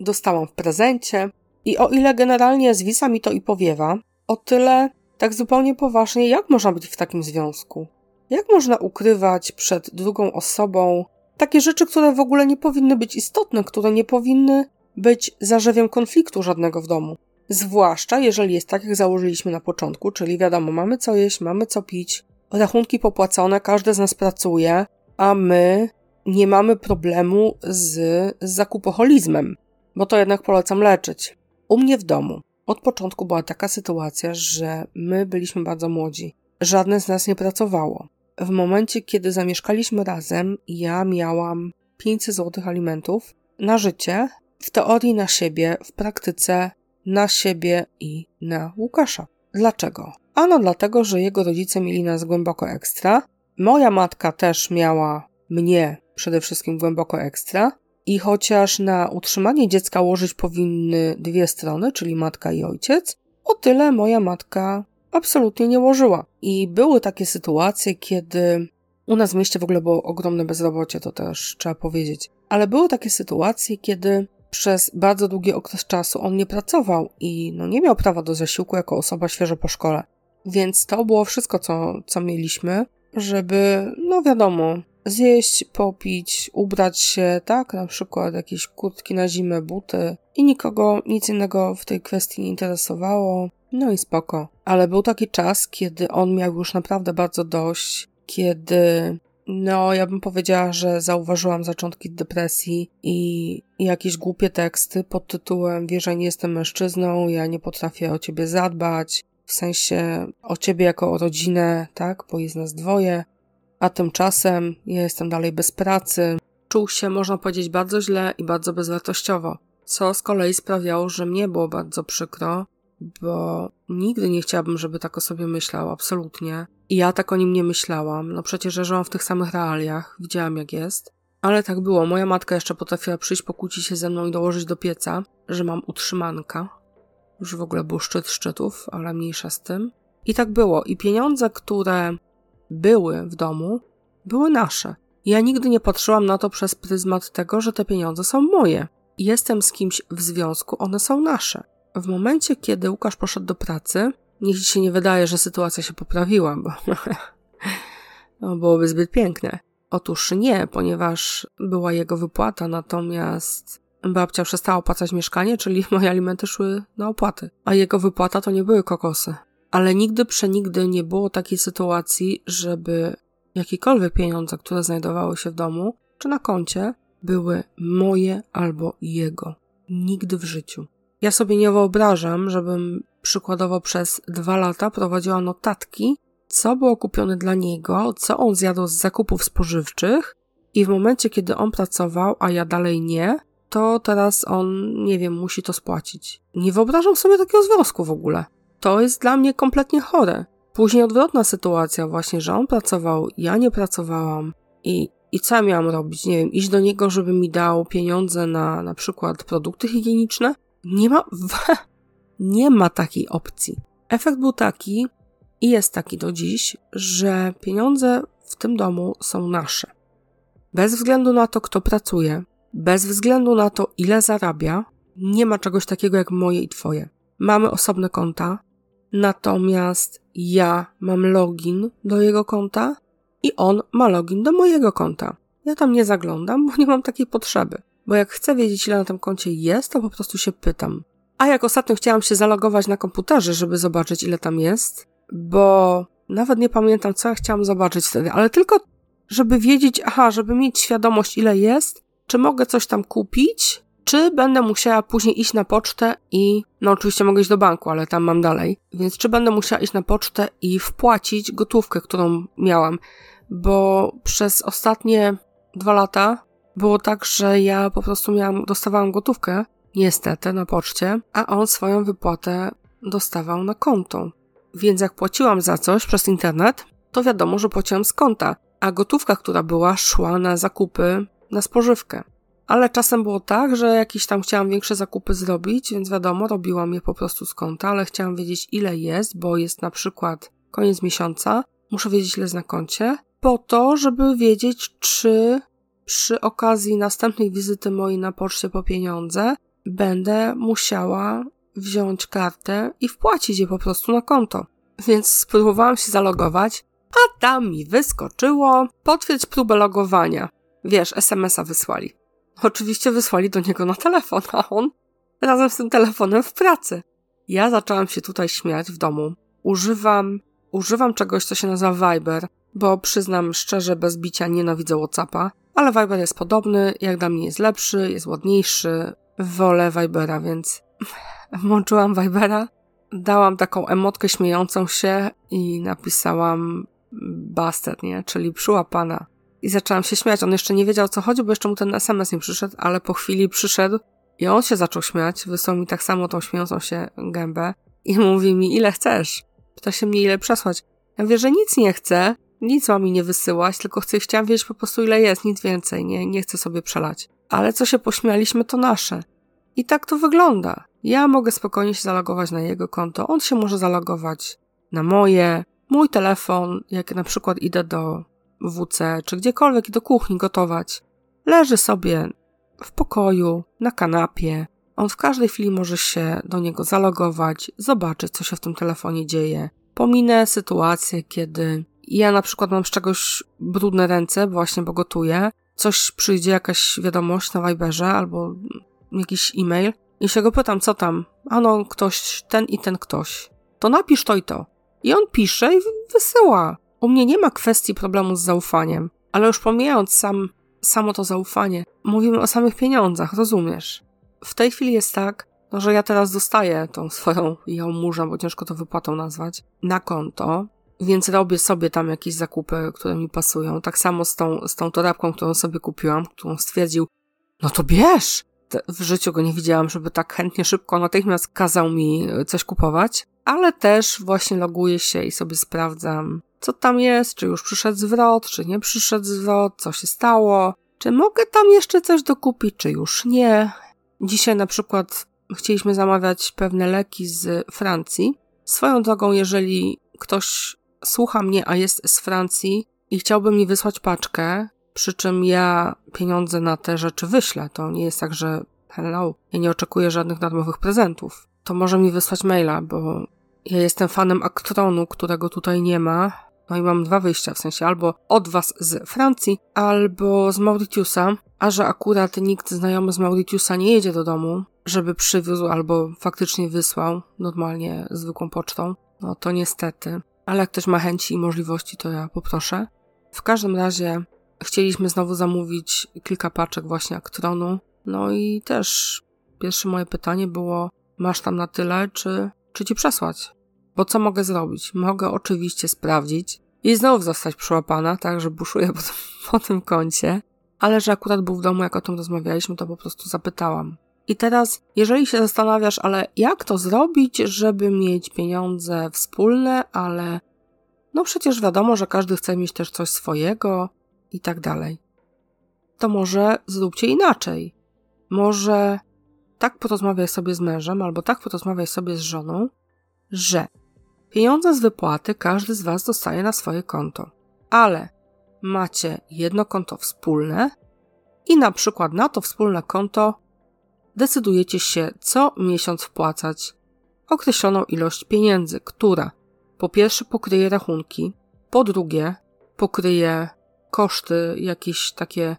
dostałam w prezencie. I o ile generalnie zwisa mi to i powiewa, o tyle tak zupełnie poważnie, jak można być w takim związku? Jak można ukrywać przed drugą osobą takie rzeczy, które w ogóle nie powinny być istotne, które nie powinny być zarzewiem konfliktu żadnego w domu? Zwłaszcza jeżeli jest tak, jak założyliśmy na początku, czyli wiadomo, mamy co jeść, mamy co pić, rachunki popłacone, każdy z nas pracuje, a my nie mamy problemu z, z zakupoholizmem, bo to jednak polecam leczyć. U mnie w domu od początku była taka sytuacja, że my byliśmy bardzo młodzi. Żadne z nas nie pracowało. W momencie, kiedy zamieszkaliśmy razem, ja miałam 500 zł alimentów na życie, w teorii na siebie, w praktyce na siebie i na Łukasza. Dlaczego? Ano dlatego, że jego rodzice mieli nas głęboko ekstra. Moja matka też miała mnie przede wszystkim głęboko ekstra. I chociaż na utrzymanie dziecka łożyć powinny dwie strony, czyli matka i ojciec, o tyle moja matka absolutnie nie łożyła. I były takie sytuacje, kiedy u nas w mieście w ogóle było ogromne bezrobocie, to też trzeba powiedzieć. Ale były takie sytuacje, kiedy przez bardzo długi okres czasu on nie pracował i no, nie miał prawa do zasiłku jako osoba świeżo po szkole. Więc to było wszystko, co, co mieliśmy, żeby, no wiadomo, zjeść, popić, ubrać się, tak? Na przykład jakieś kurtki na zimę, buty. I nikogo nic innego w tej kwestii nie interesowało. No i spoko. Ale był taki czas, kiedy on miał już naprawdę bardzo dość, kiedy no, ja bym powiedziała, że zauważyłam zaczątki depresji i jakieś głupie teksty pod tytułem Wiesz, że nie jestem mężczyzną, ja nie potrafię o ciebie zadbać, w sensie o ciebie jako o rodzinę, tak, bo jest nas dwoje, a tymczasem ja jestem dalej bez pracy. Czuł się, można powiedzieć, bardzo źle i bardzo bezwartościowo, co z kolei sprawiało, że mnie było bardzo przykro, bo nigdy nie chciałabym, żeby tak o sobie myślał, absolutnie. I ja tak o nim nie myślałam. No przecież żyłam w tych samych realiach, widziałam jak jest. Ale tak było. Moja matka jeszcze potrafiła przyjść, pokłócić się ze mną i dołożyć do pieca, że mam utrzymanka. Już w ogóle był szczyt szczytów, ale mniejsza z tym. I tak było. I pieniądze, które były w domu, były nasze. Ja nigdy nie patrzyłam na to przez pryzmat tego, że te pieniądze są moje. Jestem z kimś w związku, one są nasze. W momencie, kiedy Łukasz poszedł do pracy, niech ci się nie wydaje, że sytuacja się poprawiła, bo [laughs] no, byłoby zbyt piękne. Otóż nie, ponieważ była jego wypłata, natomiast babcia przestała opłacać mieszkanie, czyli moje alimenty szły na opłaty, a jego wypłata to nie były kokosy. Ale nigdy przenigdy nie było takiej sytuacji, żeby jakiekolwiek pieniądze, które znajdowały się w domu czy na koncie, były moje albo jego. Nigdy w życiu. Ja sobie nie wyobrażam, żebym przykładowo przez dwa lata prowadziła notatki, co było kupione dla niego, co on zjadł z zakupów spożywczych, i w momencie, kiedy on pracował, a ja dalej nie, to teraz on, nie wiem, musi to spłacić. Nie wyobrażam sobie takiego związku w ogóle. To jest dla mnie kompletnie chore. Później odwrotna sytuacja, właśnie, że on pracował, ja nie pracowałam i, i co ja miałam robić? Nie wiem, iść do niego, żeby mi dał pieniądze na na przykład produkty higieniczne? Nie ma, [laughs] nie ma takiej opcji. Efekt był taki i jest taki do dziś, że pieniądze w tym domu są nasze. Bez względu na to, kto pracuje, bez względu na to, ile zarabia, nie ma czegoś takiego jak moje i twoje. Mamy osobne konta, natomiast ja mam login do jego konta i on ma login do mojego konta. Ja tam nie zaglądam, bo nie mam takiej potrzeby. Bo jak chcę wiedzieć, ile na tym koncie jest, to po prostu się pytam. A jak ostatnio chciałam się zalogować na komputerze, żeby zobaczyć, ile tam jest, bo nawet nie pamiętam, co ja chciałam zobaczyć wtedy, ale tylko, żeby wiedzieć, aha, żeby mieć świadomość, ile jest, czy mogę coś tam kupić, czy będę musiała później iść na pocztę i, no oczywiście mogę iść do banku, ale tam mam dalej, więc czy będę musiała iść na pocztę i wpłacić gotówkę, którą miałam, bo przez ostatnie dwa lata było tak, że ja po prostu miałam, dostawałam gotówkę, niestety, na poczcie, a on swoją wypłatę dostawał na konto. Więc jak płaciłam za coś przez internet, to wiadomo, że płaciłam z konta, a gotówka, która była, szła na zakupy, na spożywkę. Ale czasem było tak, że jakieś tam chciałam większe zakupy zrobić, więc wiadomo, robiłam je po prostu z konta, ale chciałam wiedzieć, ile jest, bo jest na przykład koniec miesiąca, muszę wiedzieć, ile jest na koncie, po to, żeby wiedzieć, czy przy okazji następnej wizyty mojej na poczcie po pieniądze będę musiała wziąć kartę i wpłacić je po prostu na konto. Więc spróbowałam się zalogować, a tam mi wyskoczyło potwierdź próbę logowania. Wiesz, SMS-a wysłali. Oczywiście wysłali do niego na telefon, a on razem z tym telefonem w pracy. Ja zaczęłam się tutaj śmiać w domu. Używam, używam czegoś, co się nazywa Viber, bo przyznam szczerze, bez bicia nienawidzę Whatsappa, ale Viber jest podobny, jak dla mnie jest lepszy, jest ładniejszy. Wolę Vibera, więc [laughs] włączyłam Vibera, dałam taką emotkę śmiejącą się i napisałam bastard, nie? Czyli przyłapana. I zaczęłam się śmiać. On jeszcze nie wiedział, o co chodzi, bo jeszcze mu ten SMS nie przyszedł, ale po chwili przyszedł i on się zaczął śmiać. Wysłał mi tak samo tą śmiejącą się gębę i [laughs] mówi mi, ile chcesz? Pyta się mnie, ile przesłać. Ja mówię, że nic nie chcę, nic ma mi nie wysyłać, tylko chcę, chciałam wiedzieć po prostu, ile jest, nic więcej, nie, nie chcę sobie przelać. Ale co się pośmialiśmy, to nasze. I tak to wygląda. Ja mogę spokojnie się zalogować na jego konto, on się może zalogować na moje, mój telefon, jak na przykład idę do WC czy gdziekolwiek do kuchni gotować. Leży sobie w pokoju, na kanapie. On w każdej chwili może się do niego zalogować, zobaczyć, co się w tym telefonie dzieje. Pominę sytuację, kiedy ja na przykład mam z czegoś brudne ręce, właśnie bo gotuję, coś przyjdzie, jakaś wiadomość na Viberze albo jakiś e-mail i się go pytam, co tam? Ano, ktoś, ten i ten ktoś. To napisz to i to. I on pisze i wysyła. U mnie nie ma kwestii problemu z zaufaniem, ale już pomijając sam, samo to zaufanie, mówimy o samych pieniądzach, rozumiesz? W tej chwili jest tak, no, że ja teraz dostaję tą swoją jałmużę, bo ciężko to wypłatą nazwać, na konto, więc robię sobie tam jakieś zakupy, które mi pasują. Tak samo z tą, z tą torebką, którą sobie kupiłam, którą stwierdził, no to bierz! W życiu go nie widziałam, żeby tak chętnie, szybko, natychmiast kazał mi coś kupować, ale też właśnie loguję się i sobie sprawdzam, co tam jest, czy już przyszedł zwrot, czy nie przyszedł zwrot, co się stało, czy mogę tam jeszcze coś dokupić, czy już nie. Dzisiaj na przykład chcieliśmy zamawiać pewne leki z Francji. Swoją drogą, jeżeli ktoś słucha mnie, a jest z Francji i chciałby mi wysłać paczkę, przy czym ja pieniądze na te rzeczy wyślę, to nie jest tak, że hello, ja nie oczekuję żadnych darmowych prezentów, to może mi wysłać maila, bo ja jestem fanem Actronu, którego tutaj nie ma, no i mam dwa wyjścia, w sensie albo od was z Francji, albo z Mauritiusa, a że akurat nikt znajomy z Mauritiusa nie jedzie do domu, żeby przywiózł albo faktycznie wysłał normalnie zwykłą pocztą, no to niestety. Ale jak ktoś ma chęci i możliwości, to ja poproszę. W każdym razie chcieliśmy znowu zamówić kilka paczek właśnie aktronu. No i też pierwsze moje pytanie było, masz tam na tyle, czy, czy ci przesłać? Bo co mogę zrobić? Mogę oczywiście sprawdzić i znowu zostać przyłapana, tak, że buszuję [laughs] po tym, po tym kącie. Ale że akurat był w domu, jak o tym rozmawialiśmy, to po prostu zapytałam. I teraz, jeżeli się zastanawiasz, ale jak to zrobić, żeby mieć pieniądze wspólne, ale no przecież wiadomo, że każdy chce mieć też coś swojego i tak dalej. To może zróbcie inaczej. Może tak porozmawiaj sobie z mężem, albo tak porozmawiaj sobie z żoną, że pieniądze z wypłaty każdy z Was dostaje na swoje konto, ale macie jedno konto wspólne i na przykład na to wspólne konto decydujecie się co miesiąc wpłacać określoną ilość pieniędzy, która po pierwsze pokryje rachunki, po drugie pokryje koszty jakieś takie,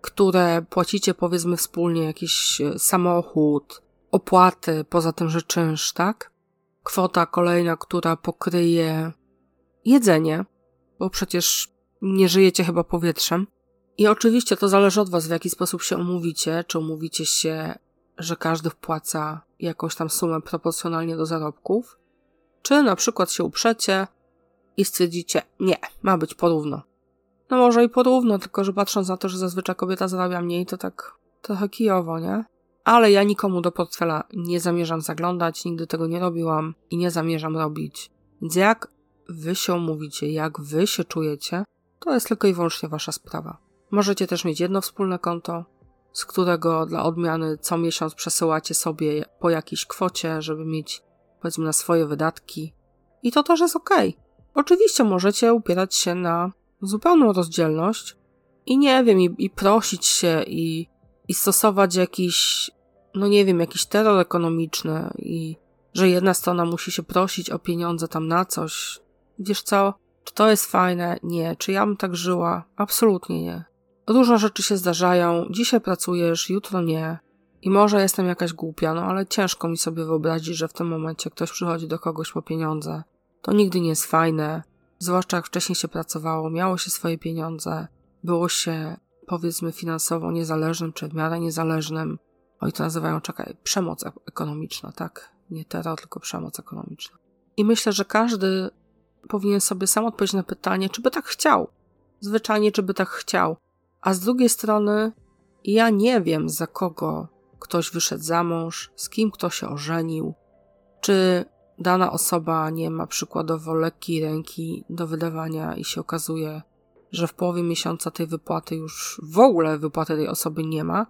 które płacicie powiedzmy wspólnie, jakiś e, samochód, opłaty, poza tym, że czynsz, tak? Kwota kolejna, która pokryje jedzenie, bo przecież nie żyjecie chyba powietrzem. I oczywiście to zależy od Was, w jaki sposób się umówicie. Czy umówicie się, że każdy wpłaca jakąś tam sumę proporcjonalnie do zarobków, czy na przykład się uprzecie i stwierdzicie, nie, ma być porówno. No może i porówno, tylko że patrząc na to, że zazwyczaj kobieta zarabia mniej, to tak trochę kijowo, nie? Ale ja nikomu do portfela nie zamierzam zaglądać, nigdy tego nie robiłam i nie zamierzam robić. Więc jak wy się umówicie, jak wy się czujecie, to jest tylko i wyłącznie wasza sprawa. Możecie też mieć jedno wspólne konto, z którego dla odmiany co miesiąc przesyłacie sobie po jakiejś kwocie, żeby mieć powiedzmy na swoje wydatki. I to też jest ok. Oczywiście możecie upierać się na zupełną rozdzielność i nie wiem, i, i prosić się, i, i stosować jakiś, no nie wiem, jakiś terror ekonomiczny, i że jedna strona musi się prosić o pieniądze tam na coś. Wiesz co? Czy to jest fajne? Nie. Czy ja bym tak żyła? Absolutnie nie. Różne rzeczy się zdarzają. Dzisiaj pracujesz, jutro nie. I może jestem jakaś głupia, no ale ciężko mi sobie wyobrazić, że w tym momencie ktoś przychodzi do kogoś po pieniądze. To nigdy nie jest fajne. Zwłaszcza jak wcześniej się pracowało, miało się swoje pieniądze, było się powiedzmy finansowo niezależnym, czy w miarę niezależnym. Oj, to nazywają, czekaj, przemoc ekonomiczna, tak? Nie terror, tylko przemoc ekonomiczna. I myślę, że każdy powinien sobie sam odpowiedzieć na pytanie, czy by tak chciał. Zwyczajnie, czy by tak chciał. A z drugiej strony, ja nie wiem, za kogo ktoś wyszedł za mąż, z kim kto się ożenił, czy dana osoba nie ma przykładowo lekkiej ręki do wydawania i się okazuje, że w połowie miesiąca tej wypłaty już w ogóle wypłaty tej osoby nie ma.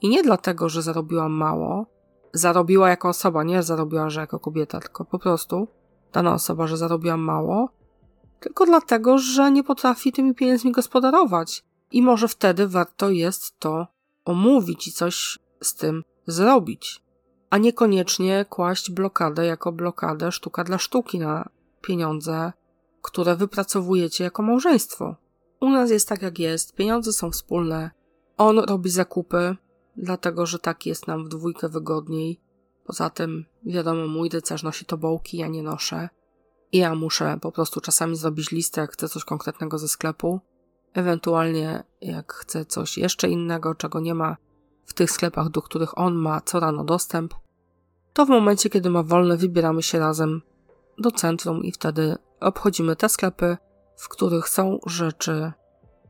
I nie dlatego, że zarobiła mało, zarobiła jako osoba, nie zarobiła, że jako kobieta, tylko po prostu dana osoba, że zarobiła mało, tylko dlatego, że nie potrafi tymi pieniędzmi gospodarować. I może wtedy warto jest to omówić i coś z tym zrobić, a niekoniecznie kłaść blokadę jako blokadę sztuka dla sztuki na pieniądze, które wypracowujecie jako małżeństwo. U nas jest tak jak jest, pieniądze są wspólne. On robi zakupy, dlatego że tak jest nam w dwójkę wygodniej. Poza tym, wiadomo, mój rycerz nosi tobołki, ja nie noszę. I ja muszę po prostu czasami zrobić listę, jak chcę coś konkretnego ze sklepu. Ewentualnie, jak chcę coś jeszcze innego, czego nie ma w tych sklepach, do których on ma co rano dostęp, to w momencie, kiedy ma wolne, wybieramy się razem do centrum i wtedy obchodzimy te sklepy, w których są rzeczy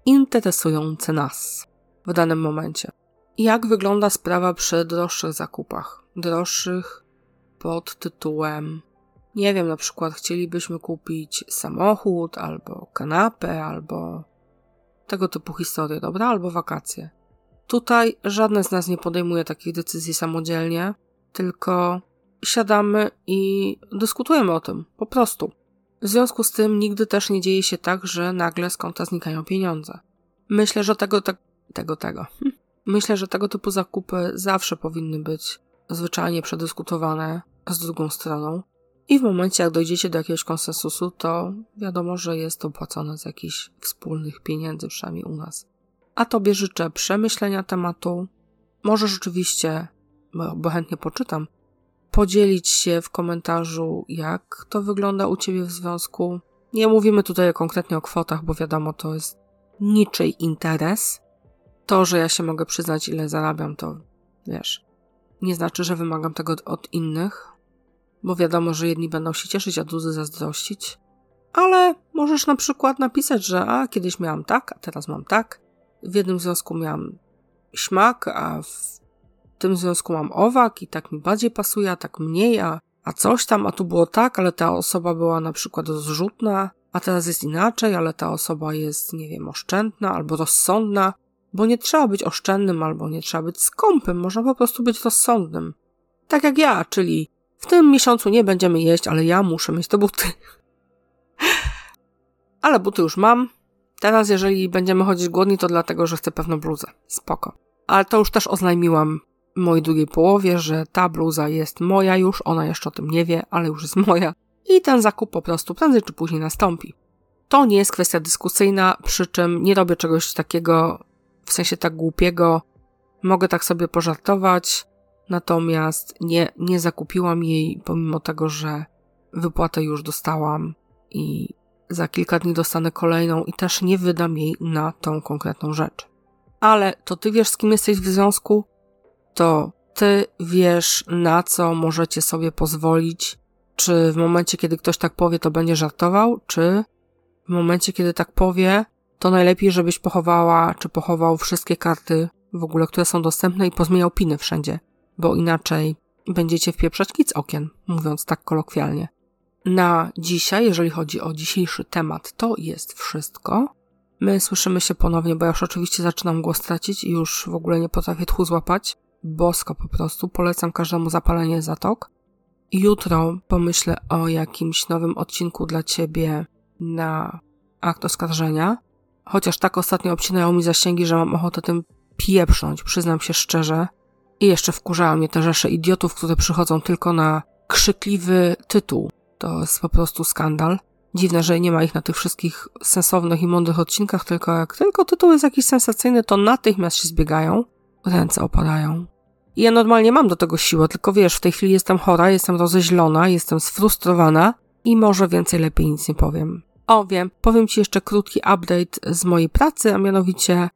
interesujące nas w danym momencie. Jak wygląda sprawa przy droższych zakupach? Droższych pod tytułem, nie wiem, na przykład chcielibyśmy kupić samochód, albo kanapę, albo tego typu historie, dobra? Albo wakacje. Tutaj żadne z nas nie podejmuje takich decyzji samodzielnie, tylko siadamy i dyskutujemy o tym, po prostu. W związku z tym nigdy też nie dzieje się tak, że nagle z konta znikają pieniądze. Myślę, że tego, te, tego, tego. Hm. [laughs] Myślę, że tego typu zakupy zawsze powinny być zwyczajnie przedyskutowane z drugą stroną. I w momencie, jak dojdziecie do jakiegoś konsensusu, to wiadomo, że jest to płacone z jakichś wspólnych pieniędzy, przynajmniej u nas. A Tobie życzę przemyślenia tematu. Możesz oczywiście, bo chętnie poczytam, podzielić się w komentarzu, jak to wygląda u Ciebie w związku. Nie mówimy tutaj konkretnie o kwotach, bo wiadomo, to jest niczyj interes. To, że ja się mogę przyznać, ile zarabiam, to wiesz, nie znaczy, że wymagam tego od innych, bo wiadomo, że jedni będą się cieszyć, a drudzy zazdrościć. Ale możesz na przykład napisać, że a kiedyś miałam tak, a teraz mam tak. W jednym związku miałam śmak, a w tym związku mam owak i tak mi bardziej pasuje, a tak mniej, a, a coś tam, a tu było tak, ale ta osoba była na przykład rozrzutna, a teraz jest inaczej, ale ta osoba jest, nie wiem, oszczędna albo rozsądna, bo nie trzeba być oszczędnym albo nie trzeba być skąpym, można po prostu być rozsądnym. Tak jak ja, czyli w tym miesiącu nie będziemy jeść, ale ja muszę mieć te buty. [laughs] ale buty już mam. Teraz, jeżeli będziemy chodzić głodni, to dlatego, że chcę pewną bluzę. Spoko. Ale to już też oznajmiłam mojej drugiej połowie, że ta bluza jest moja już, ona jeszcze o tym nie wie, ale już jest moja i ten zakup po prostu prędzej czy później nastąpi. To nie jest kwestia dyskusyjna, przy czym nie robię czegoś takiego w sensie tak głupiego. Mogę tak sobie pożartować, natomiast nie, nie zakupiłam jej, pomimo tego, że wypłatę już dostałam i za kilka dni dostanę kolejną i też nie wydam jej na tą konkretną rzecz. Ale to ty wiesz, z kim jesteś w związku, to ty wiesz, na co możecie sobie pozwolić. Czy w momencie, kiedy ktoś tak powie, to będzie żartował, czy w momencie, kiedy tak powie, to najlepiej, żebyś pochowała, czy pochował wszystkie karty w ogóle, które są dostępne i pozmieniał piny wszędzie, bo inaczej będziecie wpieprzać kic okien, mówiąc tak kolokwialnie. Na dzisiaj, jeżeli chodzi o dzisiejszy temat, to jest wszystko. My słyszymy się ponownie, bo ja już oczywiście zaczynam głos tracić i już w ogóle nie potrafię tchu złapać bosko po prostu. Polecam każdemu zapalenie zatok. Jutro pomyślę o jakimś nowym odcinku dla ciebie na akt oskarżenia. Chociaż tak ostatnio obcinają mi zasięgi, że mam ochotę tym pieprząć, przyznam się szczerze. I jeszcze wkurzają mnie te rzesze idiotów, które przychodzą tylko na krzykliwy tytuł. To jest po prostu skandal. Dziwne, że nie ma ich na tych wszystkich sensownych i mądrych odcinkach, tylko jak tylko tytuł jest jakiś sensacyjny, to natychmiast się zbiegają, ręce opadają. I ja normalnie mam do tego siłę, tylko wiesz, w tej chwili jestem chora, jestem rozeźlona, jestem sfrustrowana i może więcej lepiej nic nie powiem. O, wiem, powiem Ci jeszcze krótki update z mojej pracy, a mianowicie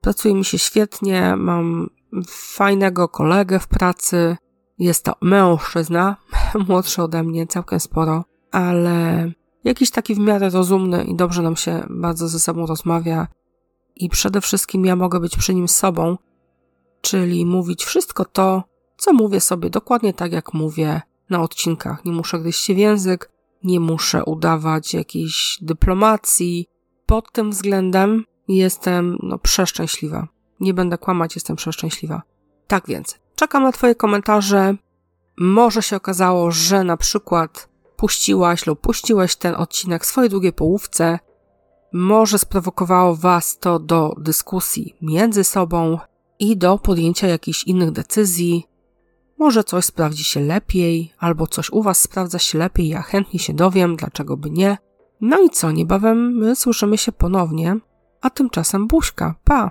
pracuje mi się świetnie, mam fajnego kolegę w pracy, jest to mężczyzna, [laughs] młodszy ode mnie, całkiem sporo, ale jakiś taki w miarę rozumny i dobrze nam się bardzo ze sobą rozmawia i przede wszystkim ja mogę być przy nim sobą, czyli mówić wszystko to, co mówię sobie dokładnie tak, jak mówię na odcinkach. Nie muszę gryźć się w język, nie muszę udawać jakiejś dyplomacji. Pod tym względem jestem no, przeszczęśliwa. Nie będę kłamać, jestem przeszczęśliwa. Tak więc, czekam na Twoje komentarze. Może się okazało, że na przykład puściłaś lub puściłeś ten odcinek swojej drugiej połówce. Może sprowokowało Was to do dyskusji między sobą, i do podjęcia jakichś innych decyzji. Może coś sprawdzi się lepiej, albo coś u Was sprawdza się lepiej, ja chętnie się dowiem, dlaczego by nie. No i co, niebawem my słyszymy się ponownie, a tymczasem buźka, pa!